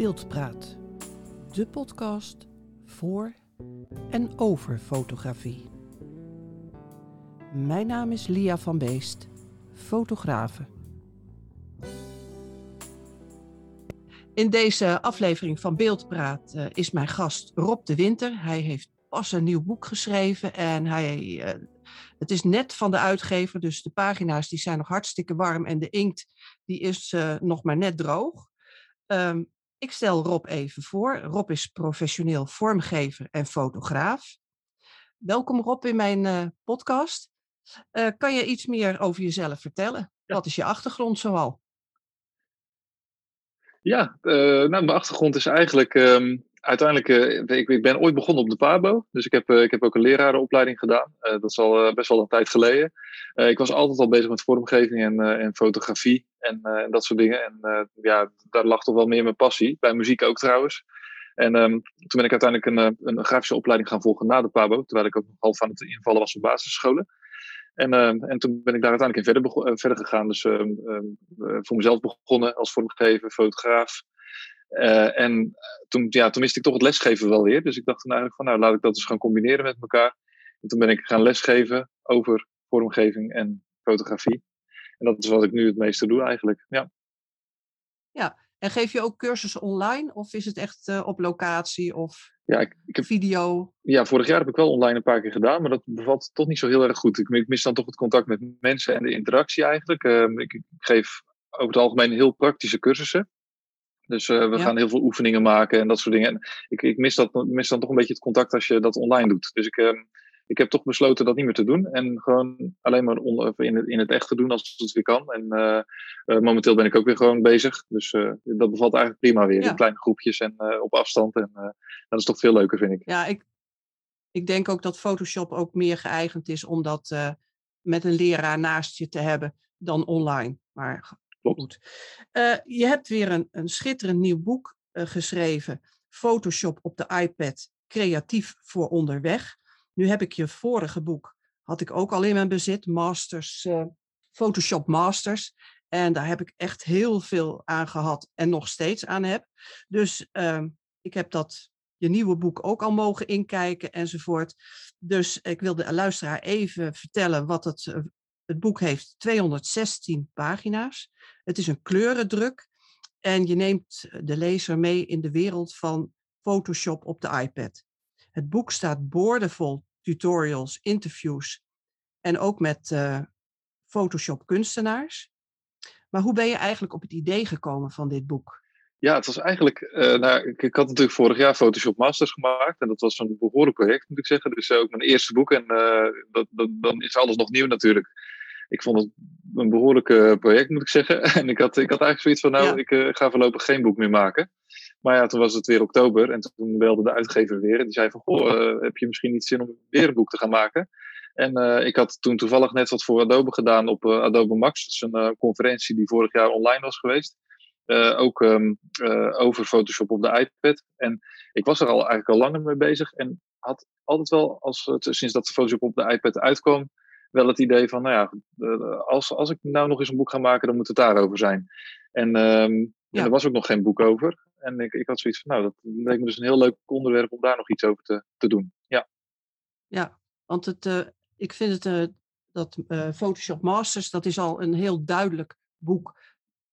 Beeldpraat, de podcast voor en over fotografie. Mijn naam is Lia van Beest, fotografe. In deze aflevering van Beeldpraat uh, is mijn gast Rob de Winter. Hij heeft pas een nieuw boek geschreven en hij, uh, het is net van de uitgever, dus de pagina's die zijn nog hartstikke warm en de inkt die is uh, nog maar net droog. Um, ik stel Rob even voor. Rob is professioneel vormgever en fotograaf. Welkom Rob in mijn uh, podcast. Uh, kan je iets meer over jezelf vertellen? Ja. Wat is je achtergrond zoal? Ja, uh, nou, mijn achtergrond is eigenlijk um, uiteindelijk, ik, ik, ben ooit begonnen op de PABO. Dus ik heb, ik heb ook een lerarenopleiding gedaan. dat is al best wel een tijd geleden. ik was altijd al bezig met vormgeving en, en fotografie en, dat soort dingen. En ja, daar lag toch wel meer mijn passie. Bij muziek ook trouwens. En um, toen ben ik uiteindelijk een, een, grafische opleiding gaan volgen na de PABO. Terwijl ik ook nog half aan het invallen was op basisscholen. En, uh, en toen ben ik daar uiteindelijk in verder, verder gegaan. Dus uh, voor mezelf begonnen als vormgever, fotograaf. Uh, en toen, ja, toen miste ik toch het lesgeven wel weer. Dus ik dacht toen eigenlijk van, nou laat ik dat eens gaan combineren met elkaar. En toen ben ik gaan lesgeven over vormgeving en fotografie. En dat is wat ik nu het meeste doe eigenlijk, ja. Ja, en geef je ook cursussen online? Of is het echt uh, op locatie of ja, ik, ik heb, video? Ja, vorig jaar heb ik wel online een paar keer gedaan. Maar dat bevalt toch niet zo heel erg goed. Ik, ik mis dan toch het contact met mensen en de interactie eigenlijk. Uh, ik, ik, geef over het algemeen heel praktische cursussen. Dus uh, we ja. gaan heel veel oefeningen maken en dat soort dingen. En ik, ik mis, dat, mis dan toch een beetje het contact als je dat online doet. Dus ik, uh, ik heb toch besloten dat niet meer te doen. En gewoon alleen maar on, in, het, in het echt te doen als het weer kan. En uh, uh, momenteel ben ik ook weer gewoon bezig. Dus dat bevalt eigenlijk prima weer. Ja. In kleine groepjes en op afstand. En dat is toch veel leuker, vind ik. Ja, ik, ik denk ook dat Photoshop ook meer geëigend is om dat met een leraar naast je te hebben dan online. Maar Goed. je hebt weer een, een schitterend nieuw boek geschreven. Photoshop op de iPad. Creatief voor onderweg. Nu heb ik je vorige boek, had ik ook al in mijn bezit, Masters, uh, Photoshop Masters. En daar heb ik echt heel veel aan gehad en nog steeds aan heb. Dus uh, ik heb dat, je nieuwe boek ook al mogen inkijken enzovoort. Dus ik wil de luisteraar even vertellen wat het, het boek heeft. 216 pagina's. Het is een kleurendruk. En je neemt de lezer mee in de wereld van Photoshop op de iPad. Het boek staat boordevol tutorials, interviews en ook met uh, Photoshop kunstenaars. Maar hoe ben je eigenlijk op het idee gekomen van dit boek? Ja, het was eigenlijk. Uh, nou, ik, had natuurlijk vorig jaar Photoshop Masters gemaakt. En dat was een behoorlijk project, moet ik zeggen. Dus ook mijn eerste boek. En dat, dan is alles nog nieuw natuurlijk. Ik vond het een behoorlijk project, moet ik zeggen. En ik had, ik had eigenlijk zoiets van: nou, ja. ik ga voorlopig geen boek meer maken. Maar ja, toen was het weer oktober en toen belde de uitgever weer. En die zei van, goh, uh, heb je misschien niet zin om weer een boek te gaan maken? En uh, ik had toen toevallig net wat voor Adobe gedaan op Adobe Max. Dat is een conferentie die vorig jaar online was geweest. ook um, over Photoshop op de iPad. En ik was er al eigenlijk al langer mee bezig. En had altijd wel, als sinds dat Photoshop op de iPad uitkwam, wel het idee van, nou ja, als, als ik nou nog eens een boek ga maken, dan moet het daarover zijn. En, um, ja. er was ook nog geen boek over. En ik, ik had zoiets van, nou, dat leek me dus een heel leuk onderwerp om daar nog iets over te, te doen. Ja, ja want het, uh, ik vind het, uh, dat uh, Photoshop Masters, dat is al een heel duidelijk boek.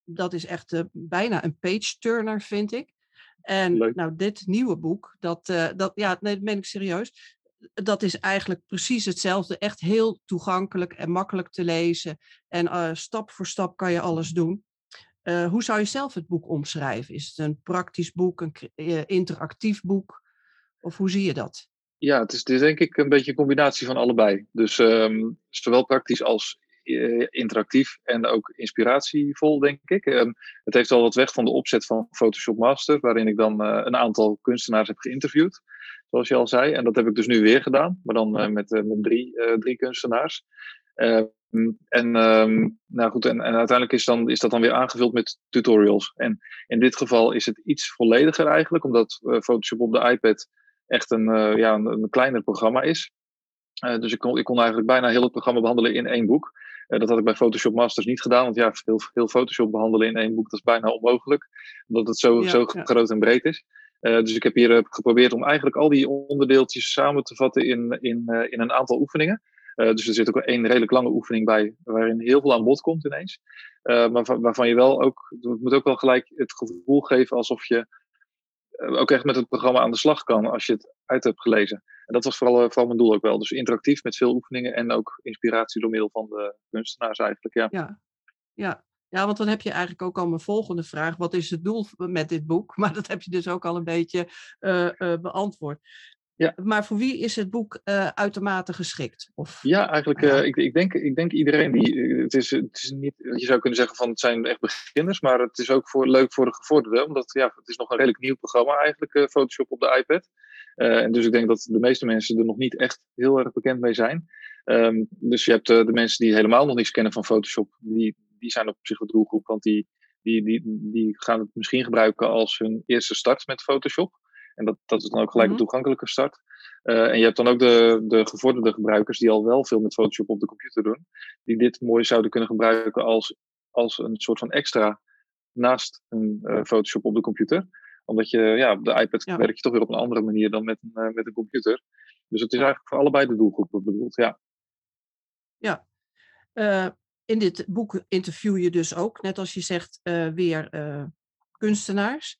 Dat is echt bijna een page-turner, vind ik. En leuk. nou, dit nieuwe boek, dat, dat, ja, nee, dat meen ik serieus. Dat is eigenlijk precies hetzelfde. Echt heel toegankelijk en makkelijk te lezen. En stap voor stap kan je alles doen. Uh, hoe zou je zelf het boek omschrijven? Is het een praktisch boek, een uh, interactief boek? Of hoe zie je dat? Ja, het is, is denk ik een beetje een combinatie van allebei. Dus um, zowel praktisch als interactief en ook inspiratievol, denk ik. Um, het heeft al wat weg van de opzet van Photoshop Master, waarin ik dan een aantal kunstenaars heb geïnterviewd, zoals je al zei. En dat heb ik dus nu weer gedaan, maar dan met, met drie, drie kunstenaars. En, um, nou goed, en, en, uiteindelijk is, dan, is dat dan weer aangevuld met tutorials. En in dit geval is het iets vollediger eigenlijk, omdat Photoshop op de iPad echt een, ja, een, een, kleiner programma is. Uh, dus ik kon, ik kon eigenlijk bijna heel het programma behandelen in één boek. dat had ik bij Photoshop Masters niet gedaan, want ja, heel, heel Photoshop behandelen in één boek, dat is bijna onmogelijk, omdat het zo, zo groot en breed is. Dus ik heb hier geprobeerd om eigenlijk al die onderdeeltjes samen te vatten in, in, in een aantal oefeningen. dus er zit ook één redelijk lange oefening bij, waarin heel veel aan bod komt ineens. maar waarvan je wel ook, het moet ook wel gelijk het gevoel geven alsof je ook echt met het programma aan de slag kan als je het uit hebt gelezen. En dat was vooral, vooral mijn doel ook wel. Dus interactief met veel oefeningen en ook inspiratie door middel van de kunstenaars eigenlijk. Ja. Ja. ja. Ja, want dan heb je eigenlijk ook al mijn volgende vraag. Wat is het doel met dit boek? Maar dat heb je dus ook al een beetje uh, uh, beantwoord. Ja. Maar voor wie is het boek uh, uitermate geschikt? Of, ja, eigenlijk, ik, ik, denk, ik denk iedereen die. Het is, het is niet, je zou kunnen zeggen van het zijn echt beginners, maar het is ook voor, leuk voor de gevorderden, omdat ja, het is nog een redelijk nieuw programma eigenlijk, Photoshop op de iPad. en dus ik denk dat de meeste mensen er nog niet echt heel erg bekend mee zijn. Um, dus je hebt de mensen die helemaal nog niets kennen van Photoshop, die, die zijn op zich de doelgroep, want die, die, die, die gaan het misschien gebruiken als hun eerste start met Photoshop. En dat, dat is dan ook gelijk een mhm. toegankelijke start. Uh, en je hebt dan ook de, de gevorderde gebruikers die al wel veel met Photoshop op de computer doen, die dit mooi zouden kunnen gebruiken als, als een soort van extra naast een uh, Photoshop op de computer. Omdat je, ja, op de iPad werk je toch weer op een andere manier dan met een, uh, met een computer. Dus het is eigenlijk voor allebei de doelgroepen bedoeld, ja. Ja. In dit boek interview je dus ook, net als je zegt, weer kunstenaars.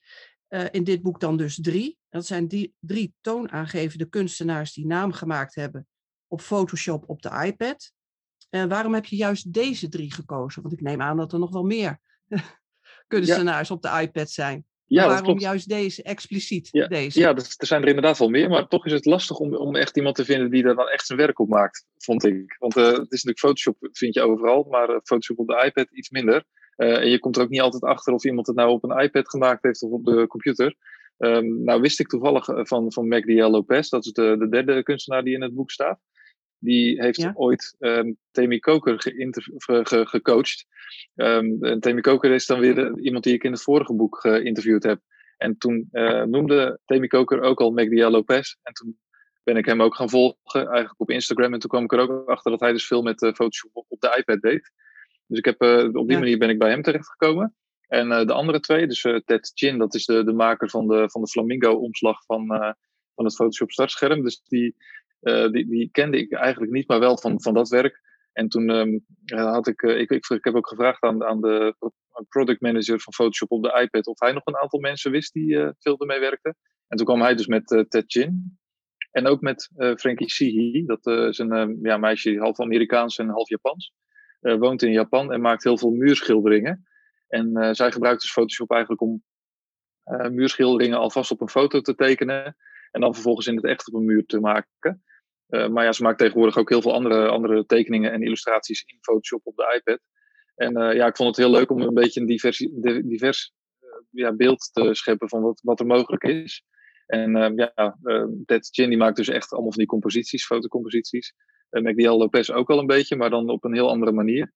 Uh, in dit boek dan dus drie. Dat zijn die drie toonaangevende kunstenaars die naam gemaakt hebben op Photoshop op de iPad. Waarom heb je juist deze drie gekozen? Want ik neem aan dat er nog wel meer kunstenaars op de iPad zijn. Ja, waarom juist deze, expliciet ja, deze? Ja, er zijn er inderdaad wel meer, maar toch is het lastig om, om echt iemand te vinden die daar dan echt zijn werk op maakt, vond ik. Want uh, het is natuurlijk Photoshop vind je overal, maar Photoshop op de iPad iets minder. Uh, en je komt er ook niet altijd achter of iemand het nou op een iPad gemaakt heeft of op de computer. Um, nou wist ik toevallig eh, van, van Magdiel Lopez, dat is de, de derde kunstenaar die in het boek staat. Die heeft ja? ooit um, Temi Koker ge gecoacht. Um, en Temi Koker is dan weer iemand die ik in het vorige boek geïnterviewd heb. En toen uh, noemde Temi Koker ook al Magdiel Lopez. En toen ben ik hem ook gaan volgen, eigenlijk op Instagram. En toen kwam ik er ook achter dat hij dus veel met uh, Photoshop op de iPad deed. Dus ik heb, uh, op die manier ben ik bij hem terechtgekomen. En uh, de andere twee, dus uh, Ted Chin, dat is de, de maker van de, van de Flamingo-omslag van, van het Photoshop startscherm. Dus die, die, die kende ik eigenlijk niet, maar wel van, van dat werk. En toen um, had ik, ik, ik, ik, heb ook gevraagd aan, aan de product manager van Photoshop op de iPad of hij nog een aantal mensen wist die veel ermee werkten. En toen kwam hij dus met Ted Chin. En ook met Frankie Sihi, dat is een ja, meisje half Amerikaans en half Japans. Uh, woont in Japan en maakt heel veel muurschilderingen. En uh, zij gebruikt dus Photoshop eigenlijk om uh, muurschilderingen alvast op een foto te tekenen. En dan vervolgens in het echt op een muur te maken. maar ja, ze maakt tegenwoordig ook heel veel andere, andere tekeningen en illustraties in Photoshop op de iPad. En ja, ik vond het heel leuk om een beetje een divers, divers ja, beeld te scheppen van wat, wat er mogelijk is. En ja, Ted Chin die maakt dus echt allemaal van die composities, fotocomposities. Uh, McDial Lopez ook al een beetje, maar dan op een heel andere manier.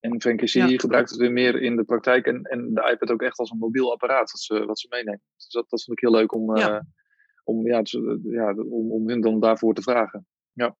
En ja. gebruikt het weer meer in de praktijk en, en de iPad ook echt als een mobiel apparaat wat ze, wat ze meenemen. Dus dat, dat vond ik heel leuk om, ja. Uh, om, ja, ja, om, om hun dan daarvoor te vragen. Ja.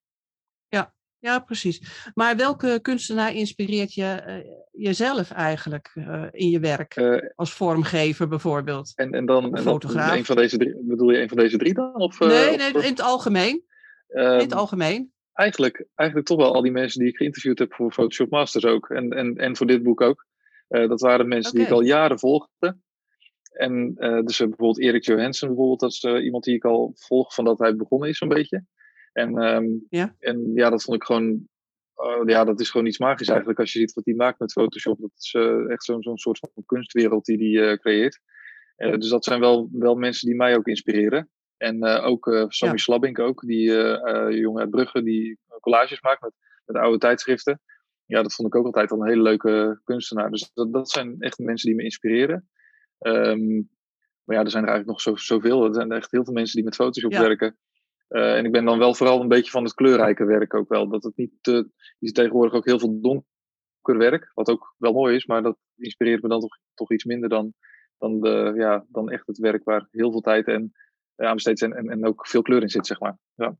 Ja, ja, precies. Maar welke kunstenaar inspireert je uh, jezelf eigenlijk uh, in je werk? als vormgever bijvoorbeeld? En, en dan, en fotograaf? een van deze drie, bedoel je een van deze drie dan? Of, nee, nee, in het algemeen. in het ehm, algemeen eigenlijk, eigenlijk toch wel al die mensen die ik geïnterviewd heb voor Photoshop Masters ook. En, en, en voor dit boek ook. Dat waren mensen okay. die ik al jaren volgde. En uh, dus uh, bijvoorbeeld Erik Johansen, bijvoorbeeld, dat is iemand die ik al volg van dat hij begonnen is, zo'n beetje. En, um, ja? en ja, dat vond ik gewoon. ja, dat is gewoon iets magisch eigenlijk als je ziet wat hij maakt met Photoshop. Dat is echt zo'n zo'n soort van kunstwereld die hij creëert. dus dat zijn wel, wel mensen die mij ook inspireren. En ook Sammy ja. Slabbink ook, die jongen uit Brugge, die collages maakt met, met oude tijdschriften. Ja, dat vond ik ook altijd al een hele leuke kunstenaar. Dus dat, dat zijn echt mensen die me inspireren. Um, maar ja, er zijn er eigenlijk nog zo, zoveel. Er zijn echt heel veel mensen die met Photoshop ja. werken. en ik ben dan wel vooral een beetje van het kleurrijke werk ook wel. Dat het niet te, je ziet tegenwoordig ook heel veel donker werk, wat ook wel mooi is, maar dat inspireert me dan toch, toch iets minder dan, dan, de, ja, dan echt het werk waar heel veel tijd en aan besteed en, en, en ook veel kleur in zit, zeg maar. Ja.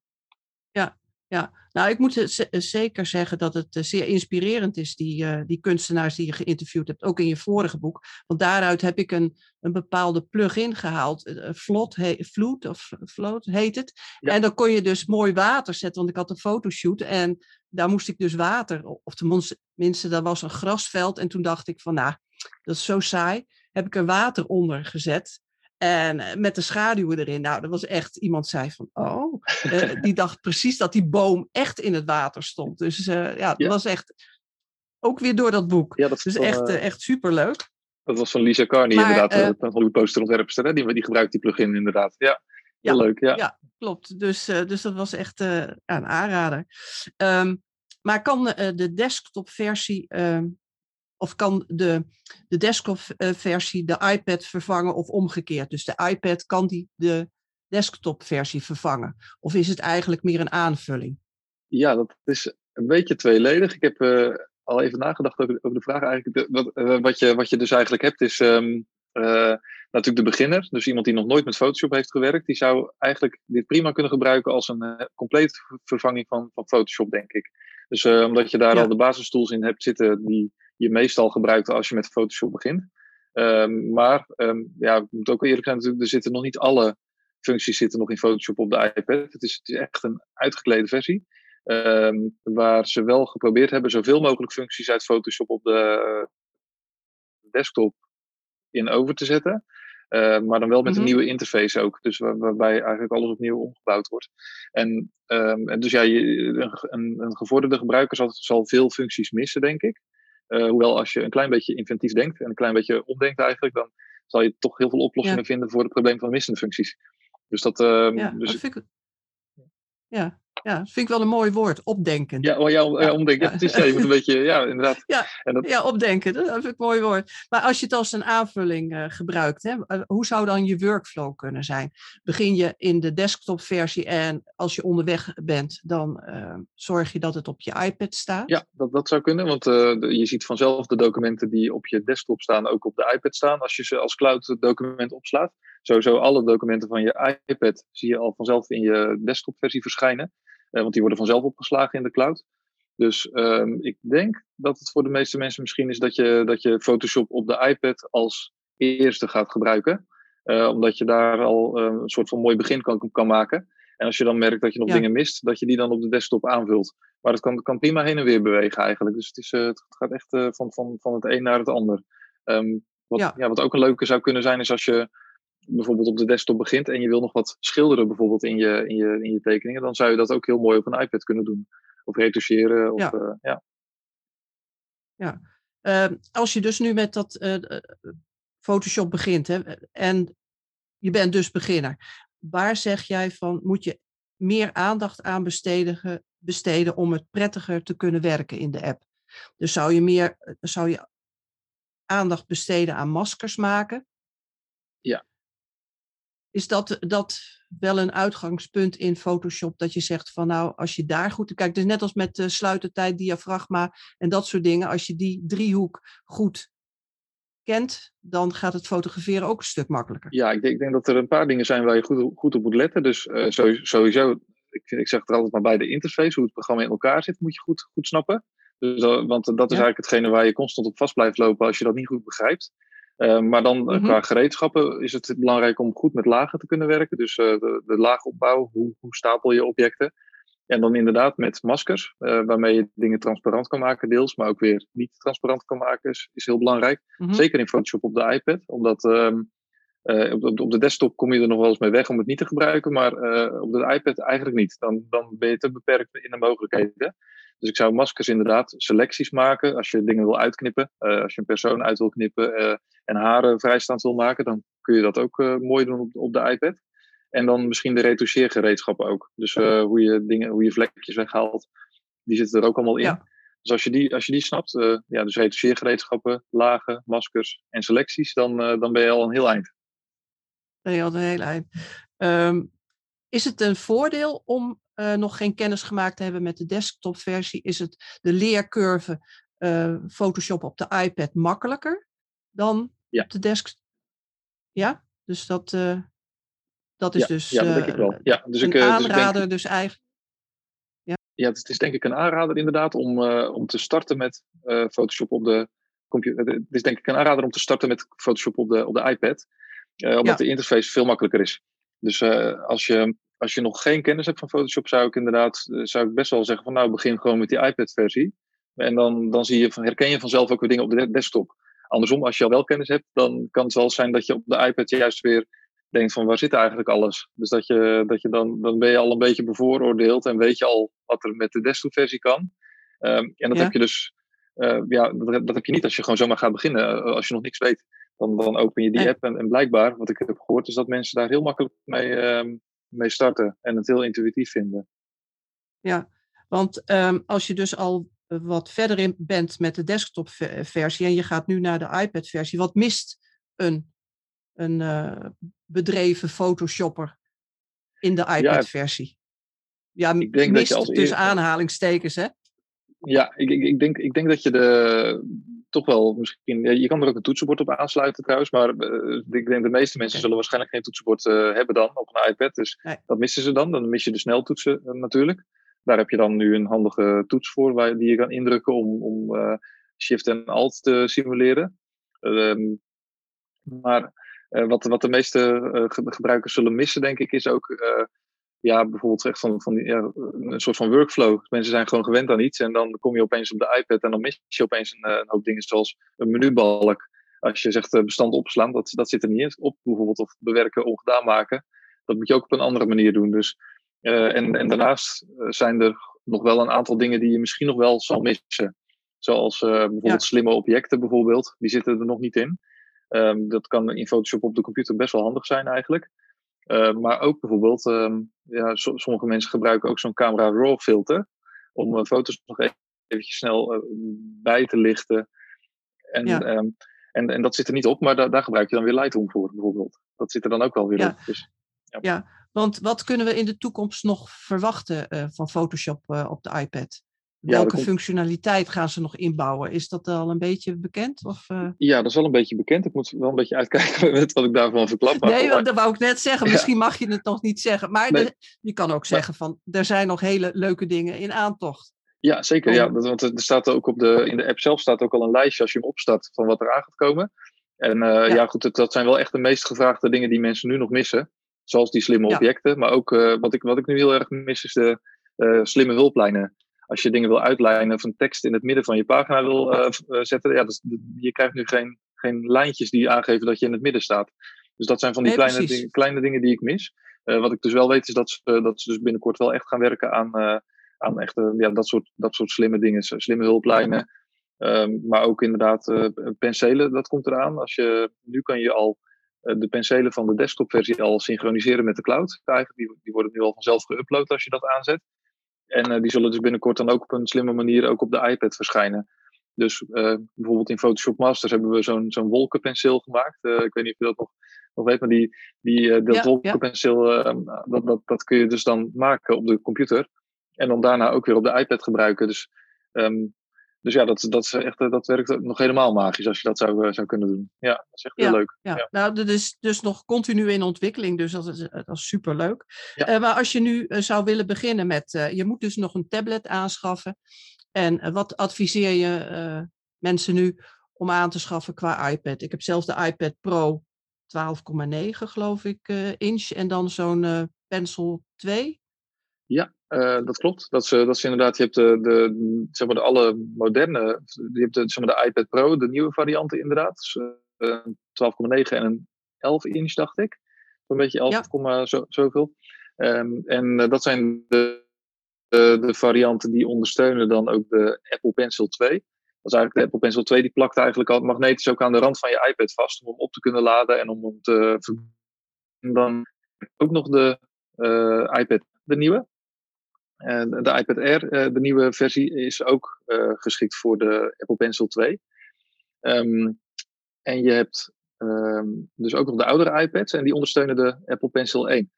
ja. Ja, nou, ik moet zeker zeggen dat het zeer inspirerend is, die, die kunstenaars die je geïnterviewd hebt, ook in je vorige boek. Want daaruit heb ik een, een bepaalde plug-in gehaald. Vlot, Vloed of Float heet het. En dan kon je dus mooi water zetten, want ik had een fotoshoot en daar moest ik dus water, of tenminste, dat was een grasveld. En toen dacht ik van, nou, dat is zo saai. Heb ik er water onder gezet. En eh, met de schaduwen erin. Nou, dat was echt, iemand zei van, oh, uh, die dacht precies dat die boom echt in het water stond. Dus uh, ja, dat was echt, ook weer door dat boek. Ja, dat is dus echt, echt superleuk. Dat was van Lisa Carney maar, inderdaad, een Hollywood posterontwerpster. Hè? Die, die gebruikt die plugin inderdaad. Ja, heel ja, leuk. Ja. ja, klopt. Dus, dus dat was echt een aanrader. Um, maar kan de desktop versie ehm, of kan de, de desktop-versie de iPad vervangen of omgekeerd? Dus de iPad kan die de desktop-versie vervangen? Of is het eigenlijk meer een aanvulling? Ja, dat is een beetje tweeledig. Ik heb uh, al even nagedacht over, over de vraag. Eigenlijk, wat, uh, wat, je, wat je dus eigenlijk hebt is um, uh, natuurlijk de beginner. Dus iemand die nog nooit met Photoshop heeft gewerkt. Die zou eigenlijk dit prima kunnen gebruiken als een complete vervanging van, van Photoshop, denk ik. Dus omdat je daar ja. al de basistools in hebt zitten die je meestal gebruikt als je met Photoshop begint. Um, maar um, ja, ik moet ook eerlijk zijn, er zitten nog niet alle functies zitten nog in Photoshop op de iPad. Het is, het is echt een uitgeklede versie. Um, waar ze wel geprobeerd hebben zoveel mogelijk functies uit Photoshop op de desktop in over te zetten. Uh, maar dan wel met een mhm. nieuwe interface ook. Dus waar, waarbij eigenlijk alles opnieuw omgebouwd wordt. En, um, en dus ja, je, een, een, gevorderde gebruiker zal, zal, veel functies missen, denk ik. Uh, hoewel als je een klein beetje inventief denkt en een klein beetje omdenkt eigenlijk, dan zal je toch heel veel oplossingen vinden voor het probleem van missende functies. Dus dat. Uh, ja, dus... dat vind ik, ja, ja, dat vind ik wel een mooi woord, opdenken. Ja, oh, ja, ja omdenken. Ja. Het is je moet een beetje, ja, inderdaad. Ja, en dat... ja, opdenken, dat vind ik een mooi woord. Maar als je het als een aanvulling uh, gebruikt, hè, hoe zou dan je workflow kunnen zijn? Begin je in de desktop-versie en als je onderweg bent, dan uh, zorg je dat het op je iPad staat? Ja, dat, dat zou kunnen, want je ziet vanzelf de documenten die op je desktop staan ook op de iPad staan, als je ze als cloud document opslaat. Sowieso alle documenten van je iPad zie je al vanzelf in je desktop-versie verschijnen. Uh, want die worden vanzelf opgeslagen in de cloud. Dus um, ik denk dat het voor de meeste mensen misschien is dat je, dat je Photoshop op de iPad als eerste gaat gebruiken. Uh, omdat je daar al uh, een soort van mooi begin kan, kan maken. En als je dan merkt dat je nog ja. dingen mist, dat je die dan op de desktop aanvult. Maar dat kan, kan prima heen en weer bewegen eigenlijk. Dus het, is, het gaat echt van, van, van het een naar het ander. Um, wat, ja. ja. wat ook een leuke zou kunnen zijn, is als je bijvoorbeeld op de desktop begint en je wil nog wat schilderen bijvoorbeeld in je, in je, in je tekeningen, dan zou je dat ook heel mooi op een iPad kunnen doen. Of retoucheren. Of, ja. Uh, ja. ja. Uh, als je dus nu met dat uh, Photoshop begint hè, en je bent dus beginner, waar zeg jij van moet je meer aandacht aan besteden, besteden om het prettiger te kunnen werken in de app? Dus zou je meer zou je aandacht besteden aan maskers maken? Ja is dat, dat wel een uitgangspunt in Photoshop dat je zegt van nou, als je daar goed kijkt, dus net als met de sluitertijd, diafragma en dat soort dingen, als je die driehoek goed kent, dan gaat het fotograferen ook een stuk makkelijker. Ja, ik denk, ik denk dat er een paar dingen zijn waar je goed, goed op moet letten. Dus uh, sowieso, ik, ik zeg er altijd maar bij de interface, hoe het programma in elkaar zit, moet je goed, goed snappen. Dus, want dat is ja. eigenlijk hetgene waar je constant op vast blijft lopen als je dat niet goed begrijpt. Uh, maar dan mm -hmm. qua gereedschappen is het belangrijk om goed met lagen te kunnen werken. Dus uh, de, de laagopbouw, hoe, hoe, stapel je objecten. En dan inderdaad met maskers, uh, waarmee je dingen transparant kan maken deels, maar ook weer niet transparant kan maken, is, is heel belangrijk. Mm -hmm. Zeker in Photoshop op de iPad, omdat um, op, op, de desktop kom je er nog wel eens mee weg om het niet te gebruiken, maar op de iPad eigenlijk niet. Dan, dan ben je te beperkt in de mogelijkheden. Dus ik zou maskers inderdaad selecties maken. Als je dingen wil uitknippen, uh, als je een persoon uit wil knippen uh, en haren vrijstaand wil maken, dan kun je dat ook uh, mooi doen op, op, de iPad. En dan misschien de retoucheergereedschappen ook. Dus hoe, je dingen, hoe je vlekjes weghaalt, die zitten er ook allemaal in. Ja. Dus als je die, als je die snapt, ja, dus retoucheergereedschappen, lagen, maskers en selecties, dan, dan ben je al een heel eind. Ben je al een heel eind. Um, is het een voordeel om uh, nog geen kennis gemaakt te hebben met de desktopversie? Is het de leercurve uh, Photoshop op de iPad makkelijker dan ja. op de desktop? Ja, dus dat, uh, dat is ja, dus ja, dat denk ik wel. Ja, dus een ik, aanrader, dus, ik denk... dus eigenlijk. Ja? ja, het is denk ik een aanrader inderdaad om, om te starten met Photoshop op de computer. Het is denk ik een aanrader om te starten met Photoshop op de, op de iPad. omdat de interface veel makkelijker is. Dus als, je, als je nog geen kennis hebt van Photoshop, zou ik inderdaad zou ik best wel zeggen van nou begin gewoon met die iPad-versie. En dan, dan zie je, herken je vanzelf ook weer dingen op de desktop. Andersom, als je al wel kennis hebt, dan kan het wel zijn dat je op de iPad juist weer denkt van waar zit eigenlijk alles? Dus dat je, dat je dan, dan ben je al een beetje bevooroordeeld en weet je al wat er met de desktop-versie kan. Um, en dat heb je dus, uh, ja, dat, dat, heb je niet als je gewoon zomaar gaat beginnen. Eh, als je nog niks weet, dan, dan open je die app en, en, blijkbaar, wat ik heb gehoord, is dat mensen daar heel makkelijk mee, um, mee starten en het heel intuïtief vinden. Ja, want um, als je dus al wat verder in bent met de desktop-versie en je gaat nu naar de iPad-versie, wat mist een, een uh, bedreven Photoshopper in de iPad-versie? Ja, ja, ik denk mist dat je als tussen aanhalingstekens, hè? Ja, ik, ik, ik, denk, ik denk dat je de toch wel misschien. Je kan er ook een toetsenbord op aansluiten trouwens, maar uh, ik denk de meeste mensen zullen waarschijnlijk geen toetsenbord uh, hebben dan op een iPad. Dus nee. dat missen ze dan. Dan mis je de sneltoetsen natuurlijk. Daar heb je dan nu een handige toets voor waar, die je kan indrukken om, om Shift en Alt te simuleren. Um, maar uh, wat, wat de meeste gebruikers zullen missen, denk ik, is ook ja, bijvoorbeeld echt van, van ja, een soort van workflow. Mensen zijn gewoon gewend aan iets en dan kom je opeens op de iPad en dan mis je opeens een, een hoop dingen zoals een menubalk. Als je zegt bestand opslaan, dat, dat zit er niet in. Op bijvoorbeeld of bewerken, ongedaan maken. Dat moet je ook op een andere manier doen. Dus uh, en, en daarnaast eh, zijn er nog wel een aantal dingen die je misschien nog wel zal missen. Zoals uh, bijvoorbeeld slimme objecten bijvoorbeeld. Die zitten er nog niet in. Um, dat kan in Photoshop op de computer best wel handig zijn eigenlijk. Uh, maar ook bijvoorbeeld, um, ja, so, sommige mensen gebruiken ook zo'n camera raw filter. Om foto's nog even eventjes snel bij te lichten. En, ja. um, en, en dat zit er niet op, maar da daar gebruik je dan weer Lightroom voor bijvoorbeeld. Dat zit er dan ook wel weer ja. op. Dus, ja. ja. Want wat kunnen we in de toekomst nog verwachten uh, van Photoshop uh, op de iPad? Welke functionaliteit gaan ze nog inbouwen? Is dat al een beetje bekend? Of, uh... Ja, dat is wel een beetje bekend. Ik moet wel een beetje uitkijken met wat ik daarvan verklap. Nee, want dat wou ik net zeggen. Misschien ja. mag je het nog niet zeggen. Maar nee. de, je kan ook zeggen van, er zijn nog hele leuke dingen in aantocht. Ja, zeker. Ja, want er staat ook op de, in de app zelf staat ook al een lijstje als je hem opstart van wat er aan gaat komen. En ja. ja. goed, dat, dat zijn wel echt de meest gevraagde dingen die mensen nu nog missen. Zoals die slimme ja. objecten. Maar ook uh, wat, ik, wat ik nu heel erg mis is de uh, slimme hulplijnen. Als je dingen wil uitlijnen of een tekst in het midden van je pagina wil uh, zetten. Ja, dus, je krijgt nu geen, geen lijntjes die aangeven dat je in het midden staat. Dus dat zijn van die nee, kleine, ding, kleine dingen die ik mis. wat ik dus wel weet is dat ze, dat ze dus binnenkort wel echt gaan werken aan, aan echte, ja, dat, soort, dat soort slimme dingen. Slimme hulplijnen. Um, maar ook inderdaad penselen, dat komt eraan. Als je, nu kan je al de penselen van de desktopversie al synchroniseren met de cloud. Eigenlijk, die, die worden nu al vanzelf geüpload als je dat aanzet. En uh, die zullen dus binnenkort dan ook op een slimme manier ook op de iPad verschijnen. Dus uh, bijvoorbeeld in Photoshop Masters hebben we zo'n zo'n wolkenpenseel gemaakt. Uh, ik weet niet of je dat nog, nog weet, maar die, die, dat ja, wolkenpenseel, ja. dat, dat, dat kun je dus dan maken op de computer. En dan daarna ook weer op de iPad gebruiken. Dus um, dus ja, dat, dat, is echt, dat werkt nog helemaal magisch als je dat zou, zou kunnen doen. Ja, dat is echt heel ja, leuk. Ja. ja. Nou, dat is dus nog continu in ontwikkeling, dus dat is, dat is superleuk. Ja. Uh, maar als je nu uh, zou willen beginnen met, uh, je moet dus nog een tablet aanschaffen. En wat adviseer je mensen nu om aan te schaffen qua iPad? Ik heb zelf de iPad Pro 12,9 geloof ik inch en dan zo'n Pencil 2. Ja, uh, dat klopt. Dat is, dat is inderdaad, je hebt de, de, zeg maar de alle moderne, je hebt de, zeg maar de iPad Pro, de nieuwe varianten inderdaad. Dus, uh, 12,9 en een 11 inch dacht ik. Een beetje 11, ja. zo, zoveel. Um, en uh, dat zijn de, de, de, varianten die ondersteunen dan ook de Apple Pencil 2. Dat is eigenlijk de Apple Pencil 2, die plakt eigenlijk al magnetisch ook aan de rand van je iPad vast om hem op te kunnen laden en om hem te verbinden. En dan ook nog de iPad, de nieuwe. En de iPad Air, eh, de nieuwe versie, is ook uh, geschikt voor de Apple Pencil 2. Um, en je hebt um, dus ook nog de oudere iPads en die ondersteunen de Apple Pencil 1.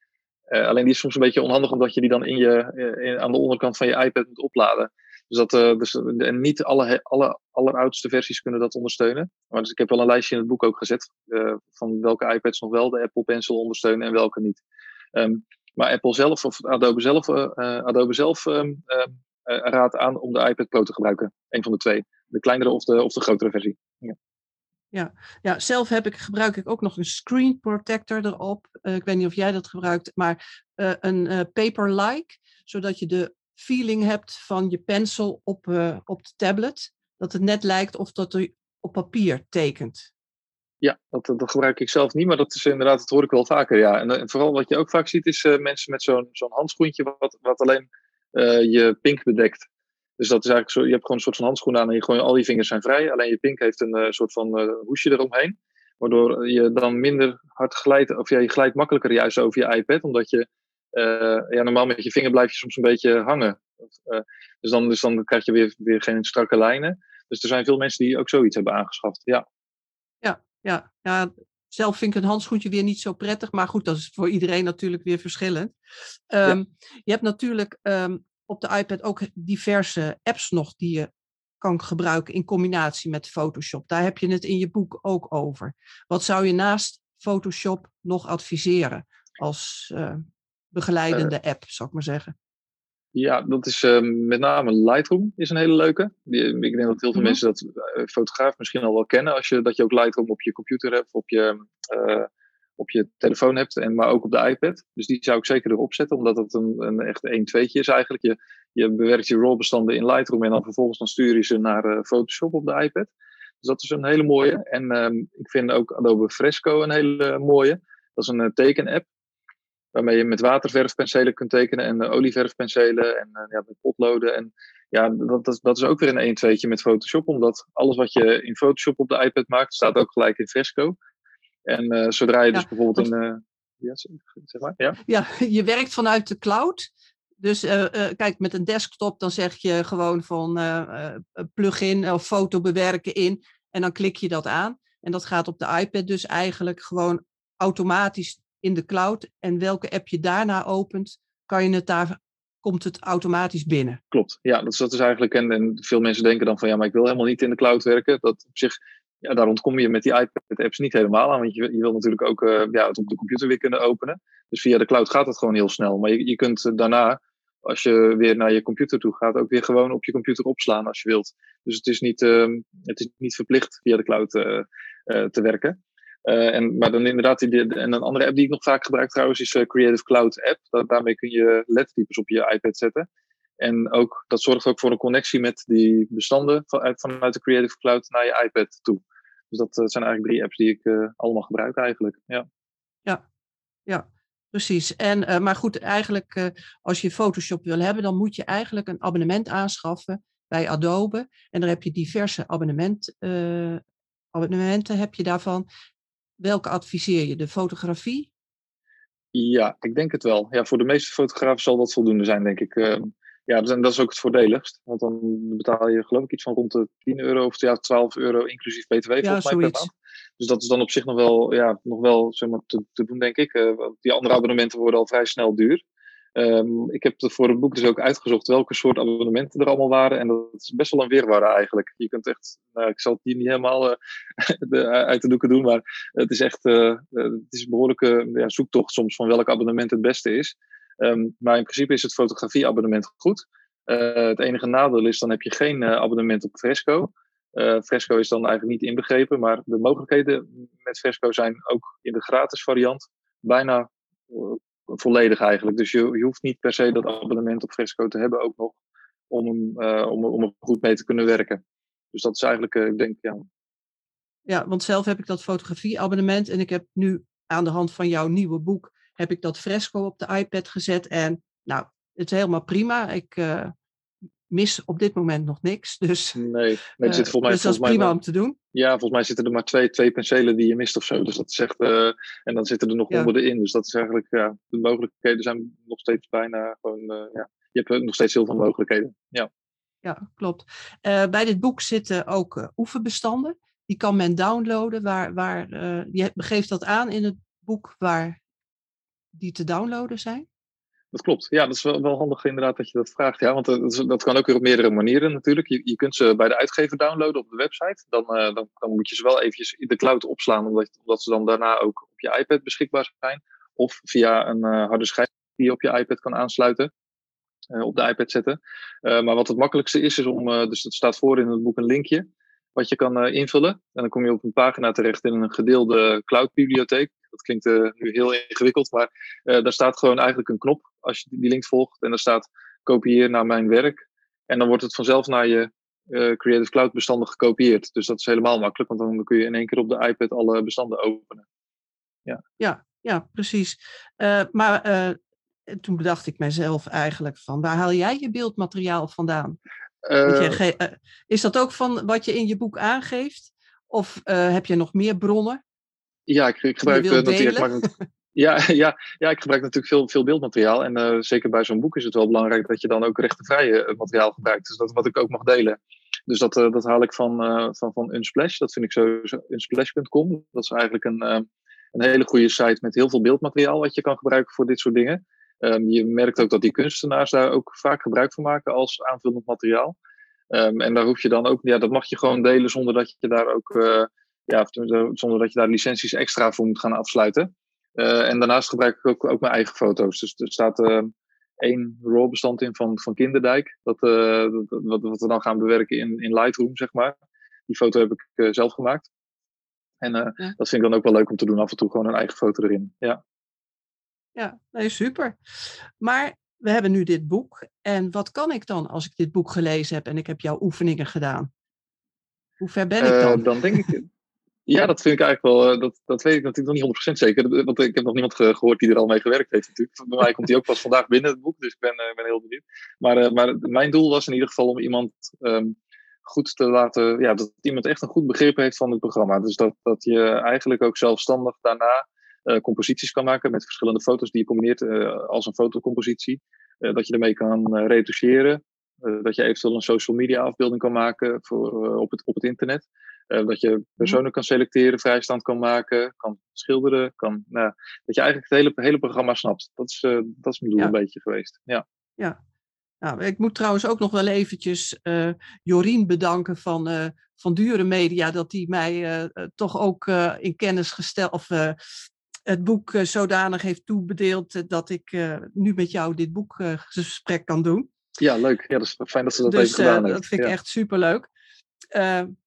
Uh, alleen die is soms een beetje onhandig omdat je die dan in je, aan de onderkant van je iPad moet opladen. Dus dat, dus, en niet alle, alle alleroudste versies kunnen dat ondersteunen. Maar dus ik heb wel een lijstje in het boek ook gezet van welke iPads nog wel de Apple Pencil ondersteunen en welke niet. Um, maar Apple zelf of Adobe zelf, uh, Adobe zelf um, raad aan om de iPad Pro te gebruiken. Een van de twee. De kleinere of de, of de grotere versie. Ja. Ja, ja, zelf heb ik, gebruik ik ook nog een screen protector erop. ik weet niet of jij dat gebruikt, maar een paper-like, zodat je de feeling hebt van je pencil op, op de tablet. Dat het net lijkt of dat er op papier tekent. Ja, dat, dat gebruik ik zelf niet, maar dat is inderdaad, dat hoor ik wel vaker. Ja. En, en vooral wat je ook vaak ziet, is uh, mensen met zo'n zo'n handschoentje wat, wat alleen uh, je pink bedekt. Dus dat is eigenlijk zo, je hebt gewoon een soort van handschoen aan en je gewoon, al die vingers zijn vrij. Alleen je pink heeft een soort van hoesje eromheen. Waardoor je dan minder hard glijdt, of ja, je glijdt makkelijker juist over je iPad. Omdat je, ja, normaal met je vinger blijf je soms een beetje hangen. dus, dan, dus dan krijg je weer, weer geen strakke lijnen. Dus er zijn veel mensen die ook zoiets hebben aangeschaft. Ja. Ja, ja, ja. Zelf vind ik een handschoentje weer niet zo prettig. Maar goed, dat is voor iedereen natuurlijk weer verschillend. Um, Je hebt natuurlijk um, op de iPad ook diverse apps nog die je kan gebruiken in combinatie met Photoshop. Daar heb je het in je boek ook over. Wat zou je naast Photoshop nog adviseren als uh, begeleidende uh, app, zou ik maar zeggen? Ja, dat is uh, met name Lightroom is een hele leuke. Die, ik denk dat heel veel mm -hmm. mensen dat uh, fotograaf misschien al wel kennen. Als je, dat je ook Lightroom op je computer hebt, op je, uh, op je telefoon hebt, en, maar ook op de iPad. Dus die zou ik zeker erop zetten, omdat het een, een echt 1-2'tje is eigenlijk. Je, je bewerkt je RAW-bestanden in Lightroom en dan vervolgens dan stuur je ze naar Photoshop op de iPad. Dus dat is een hele mooie. En um, ik vind ook Adobe Fresco een hele mooie. Dat is een teken-app waarmee je met waterverfpenselen kunt tekenen en uh, olieverfpenselen en uh, ja, met potloden. En ja, dat, dat, dat is ook weer een 1 2 met Photoshop, omdat alles wat je in Photoshop op de iPad maakt, staat ook gelijk in Fresco. En uh, zodra je dus bijvoorbeeld in. ja, zeg maar, ja? ja, je werkt vanuit de cloud. Dus kijk, met een desktop dan zeg je gewoon van plugin of foto bewerken in. En dan klik je dat aan. En dat gaat op de iPad dus eigenlijk gewoon automatisch in de cloud. En welke app je daarna opent, kan je het daar, komt het automatisch binnen. Klopt, ja, dat is, dat eigenlijk. En, en veel mensen denken dan van ja, maar ik wil helemaal niet in de cloud werken. Dat op zich, ja, daar ontkom je met die iPad-apps niet helemaal aan. Want je, je wil natuurlijk ook uh, ja, het op de computer weer kunnen openen. Dus via de cloud gaat het gewoon heel snel. Maar je, je kunt daarna als je weer naar je computer toe gaat, ook weer gewoon op je computer opslaan als je wilt. Dus het is niet, uh, het is niet verplicht via de cloud uh, te werken. Uh, en, maar dan inderdaad, die, en een andere app die ik nog vaak gebruik trouwens is uh, Creative Cloud app. Daarmee kun je lettertypes op je iPad zetten. En ook, dat zorgt ook voor een connectie met die bestanden vanuit, de Creative Cloud naar je iPad toe. Dus dat uh, zijn eigenlijk drie apps die ik allemaal gebruik eigenlijk. Ja, ja, ja precies. En, maar goed, eigenlijk als je Photoshop wil hebben, dan moet je eigenlijk een abonnement aanschaffen bij Adobe. En daar heb je diverse abonnement, abonnementen heb je daarvan welke adviseer je? De fotografie? Ja, ik denk het wel. Ja, voor de meeste fotografen zal dat voldoende zijn, denk ik. Uh, ja, dat is ook het voordeligst. Want dan betaal je geloof ik iets van rond de 10 euro of ja, 12 euro inclusief btw ja, volgens mij per maand. Dus dat is dan op zich nog wel, ja, nog wel zeg maar, te, te doen, denk ik. Uh, die andere abonnementen worden al vrij snel duur. Um, ik heb voor het boek dus ook uitgezocht welke soort abonnementen er allemaal waren. En dat is best wel een weerware eigenlijk. Je kunt echt, nou, ik zal het hier niet helemaal uh, de, uit de doeken doen, maar het is echt uh, het is een behoorlijke ja, zoektocht soms van welk abonnement het beste is. Um, maar in principe is het fotografieabonnement goed. Het enige nadeel is, dan heb je geen abonnement op Fresco. Fresco is dan eigenlijk niet inbegrepen, maar de mogelijkheden met Fresco zijn ook in de gratis variant bijna volledig eigenlijk. Dus je, je hoeft niet per se dat abonnement op Fresco te hebben ook nog om, uh, om, om er goed mee te kunnen werken. Dus dat is eigenlijk, uh, ik denk, ja. Ja, want zelf heb ik dat fotografieabonnement en ik heb nu aan de hand van jouw nieuwe boek, heb ik dat Fresco op de iPad gezet en nou, het is helemaal prima. Ik, uh, mis op dit moment nog niks. Dus, nee, nee er zit volgens mij, dus dat is prima om te doen. Ja, volgens mij zitten er maar twee, twee penselen die je mist of zo. Dus dat is echt, uh, en dan zitten er nog ja. honderden in. Dus dat is eigenlijk, ja, de mogelijkheden zijn nog steeds bijna gewoon, uh, ja, je hebt nog steeds heel veel mogelijkheden. Ja, ja klopt. Uh, bij dit boek zitten ook oefenbestanden. Die kan men downloaden. Waar, waar, je geeft dat aan in het boek waar die te downloaden zijn. Dat klopt. Ja, dat is wel, handig inderdaad dat je dat vraagt. Ja, want dat, dat kan ook weer op meerdere manieren natuurlijk. Je, je kunt ze bij de uitgever downloaden op de website. Dan, uh, dan, moet je ze wel eventjes in de cloud opslaan, omdat, ze dan daarna ook op je iPad beschikbaar zijn. Of via een uh, harde schijf die je op je iPad kan aansluiten. op de iPad zetten. maar wat het makkelijkste is, is om, dus het staat voor in het boek een linkje wat je kan invullen. En dan kom je op een pagina terecht in een gedeelde cloud-bibliotheek. Dat klinkt nu heel ingewikkeld, maar daar staat gewoon eigenlijk een knop als je die link volgt. En daar staat kopieer naar mijn werk. En dan wordt het vanzelf naar je Creative Cloud bestanden gekopieerd. Dus dat is helemaal makkelijk, want dan kun je in één keer op de iPad alle bestanden openen. Ja, ja, ja precies. Uh, maar uh, toen bedacht ik mijzelf eigenlijk van, waar haal jij je beeldmateriaal vandaan? Is dat ook van wat je in je boek aangeeft? Of heb je nog meer bronnen? Ja, ik, ik gebruik natuurlijk. Ja, ja, ja, ik gebruik natuurlijk veel, veel beeldmateriaal. En zeker bij zo'n boek is het wel belangrijk dat je dan ook rechtenvrije materiaal gebruikt. Dus dat wat ik ook mag delen. Dus dat, dat haal ik van, van, van Unsplash. Dat vind ik sowieso unsplash.com. Dat is eigenlijk een, een hele goede site met heel veel beeldmateriaal wat je kan gebruiken voor dit soort dingen. Um, je merkt ook dat die kunstenaars daar ook vaak gebruik van maken als aanvullend materiaal. Um, en daar hoef je dan ook, ja, dat mag je gewoon delen zonder dat je daar ook, ja, zonder dat je daar licenties extra voor moet gaan afsluiten. Uh, en daarnaast gebruik ik ook, ook mijn eigen foto's. Dus er staat uh, één RAW-bestand in van, van Kinderdijk, dat, wat, wat we dan gaan bewerken in, in Lightroom, zeg maar. Die foto heb ik zelf gemaakt. En dat vind ik dan ook wel leuk om te doen, af en toe gewoon een eigen foto erin. Ja, ja nee, super. Maar we hebben nu dit boek. En wat kan ik dan als ik dit boek gelezen heb en ik heb jouw oefeningen gedaan? Hoe ver ben ik dan? Dan denk ik. Ja, dat vind ik eigenlijk wel. Uh, dat, dat weet ik natuurlijk nog niet 100% zeker. Want ik heb nog niemand gehoord die er al mee gewerkt heeft, natuurlijk. Bij mij komt hij ook pas vandaag binnen, het boek. Dus ik ben, ben heel benieuwd. Maar, maar mijn doel was in ieder geval om iemand um, goed te laten, ja, dat iemand echt een goed begrip heeft van het programma. Dus dat, dat je eigenlijk ook zelfstandig daarna composities kan maken met verschillende foto's die je combineert als een fotocompositie. Dat je ermee kan retoucheren. dat je eventueel een social media afbeelding kan maken voor, op, het, op het internet. Dat je personen kan selecteren, vrijstand kan maken, kan schilderen. Kan, nou, dat je eigenlijk het hele, hele programma snapt. Dat is, dat is mijn doel ja. een beetje geweest. Ja. ja, nou, ik moet trouwens ook nog wel eventjes uh, Jorien bedanken van, van Dure Media, dat die mij toch ook in kennis gesteld, of het boek zodanig heeft toebedeeld dat ik nu met jou dit boekgesprek kan doen. Ja, leuk. Ja, dat is fijn dat ze dat dus, even gedaan heeft. Dat vind ik echt superleuk.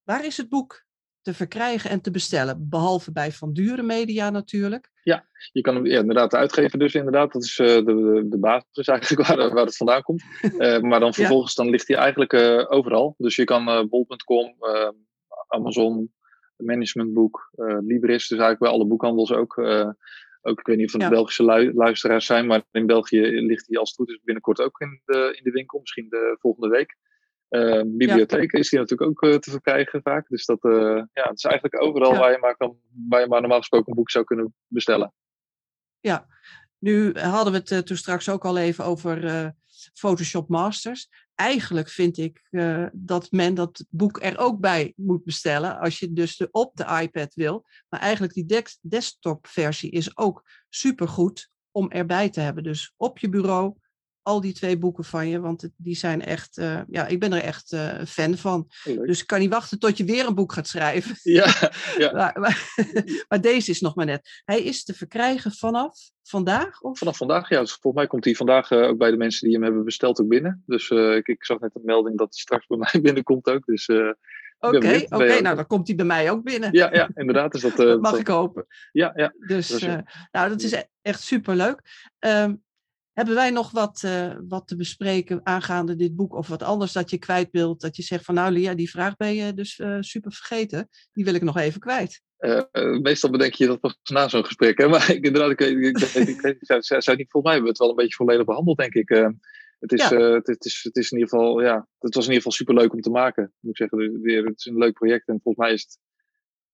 Waar is het boek te verkrijgen en te bestellen. Behalve bij Van Dure Media natuurlijk. Ja, je kan hem ja, inderdaad de uitgever dus inderdaad. Dat is uh, de, de, basis eigenlijk waar, waar het vandaan komt. Uh, maar dan vervolgens dan ligt hij eigenlijk overal. Dus je kan bol.com, Amazon, Managementboek, Libris. Dus eigenlijk bij alle boekhandels ook. ook ik weet niet of het ja. Belgische lu luisteraars zijn. Maar in België ligt hij als het goed is binnenkort ook in de, in de winkel. Misschien de volgende week. Uh, bibliotheken ja. is die natuurlijk ook uh, te verkrijgen vaak. Dus dat uh, ja, het is eigenlijk overal ja. waar, je maar kan, waar je maar normaal gesproken een boek zou kunnen bestellen. Ja, nu hadden we het toen straks ook al even over Photoshop Masters. Eigenlijk vind ik dat men dat boek er ook bij moet bestellen. Als je dus de, op de iPad wil. Maar eigenlijk die desktop versie is ook supergoed om erbij te hebben. Dus op je bureau al die twee boeken van je, want die zijn echt, uh, ja, ik ben er echt uh, fan van. Leuk. Dus ik kan niet wachten tot je weer een boek gaat schrijven. Ja, ja. maar, maar, maar, deze is nog maar net. Hij is te verkrijgen vanaf vandaag? Of? Vanaf vandaag, ja. Dus volgens mij komt hij vandaag uh, ook bij de mensen die hem hebben besteld ook binnen. Dus ik, ik, zag net een melding dat hij straks bij mij binnenkomt ook. Dus Oké, oké, okay, nou dan komt hij bij mij ook binnen. Ja, ja inderdaad. Is dat, dat mag ik hopen. Ja, ja. Dus, nou, dat is e-, echt superleuk. Um, hebben wij nog wat, uh, wat te bespreken aangaande dit boek of wat anders dat je kwijt wilt? Dat je zegt van nou Lia, die vraag ben je dus uh, super vergeten. Die wil ik nog even kwijt. Uh, meestal bedenk je dat pas na zo'n gesprek. Hè? Maar ik, inderdaad, ik, ik, ik, ik, ik zou, zou niet, volgens mij hebben we het wel een beetje volledig behandeld, denk ik. het, is, ja. het, het, is, het is in ieder geval, ja, het was in ieder geval super leuk om te maken. Moet ik zeggen, weer, het is een leuk project en volgens mij is het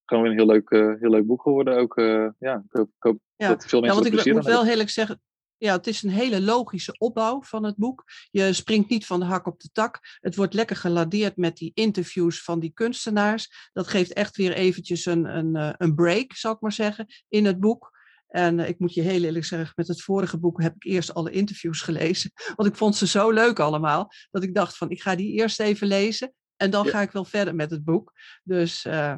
gewoon een heel leuk, heel leuk boek geworden. Ook, ja, ik hoop, ik hoop ja. dat veel mensen ja, want ik moet wel eerlijk zeggen, ja, het is een hele logische opbouw van het boek. Je springt niet van de hak op de tak. Het wordt lekker geladeerd met die interviews van die kunstenaars. Dat geeft echt weer eventjes een, een, eh, een break, zou ik maar zeggen, in het boek. En eh, ik moet je heel eerlijk zeggen, met het vorige boek heb ik eerst alle interviews gelezen. Want ik vond ze zo leuk allemaal, dat ik dacht van ik ga die eerst even lezen. En dan ja. ga ik wel verder met het boek. Dus uh,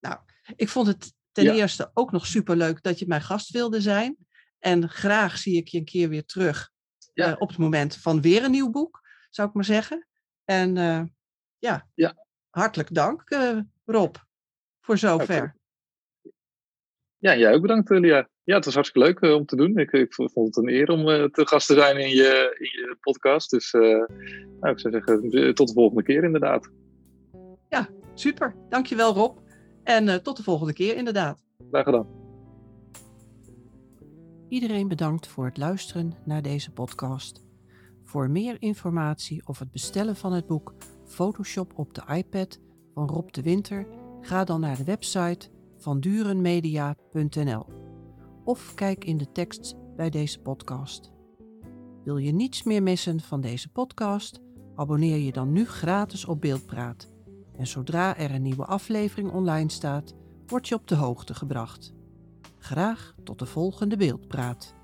nou, ik vond het ten ja. eerste ook nog superleuk dat je mijn gast wilde zijn. En graag zie ik je een keer weer terug Ja. eh, op het moment van weer een nieuw boek, zou ik maar zeggen. En eh, ja, Ja. hartelijk dank eh, Rob voor zover. Ja, jij ook bedankt, Lia. Ja, het was hartstikke leuk om te doen. Ik, ik vond het een eer om te gast te zijn in je, in je podcast. Dus nou, ik zou zeggen, tot de volgende keer inderdaad. Super, dankjewel Rob. En tot de volgende keer inderdaad. Graag gedaan. Iedereen bedankt voor het luisteren naar deze podcast. Voor meer informatie of het bestellen van het boek Photoshop op de iPad van Rob de Winter, ga dan naar de website van durenmedia.nl of kijk in de tekst bij deze podcast. Wil je niets meer missen van deze podcast? Abonneer je dan nu gratis op Beeldpraat. En zodra er een nieuwe aflevering online staat, word je op de hoogte gebracht. Graag tot de volgende beeldpraat.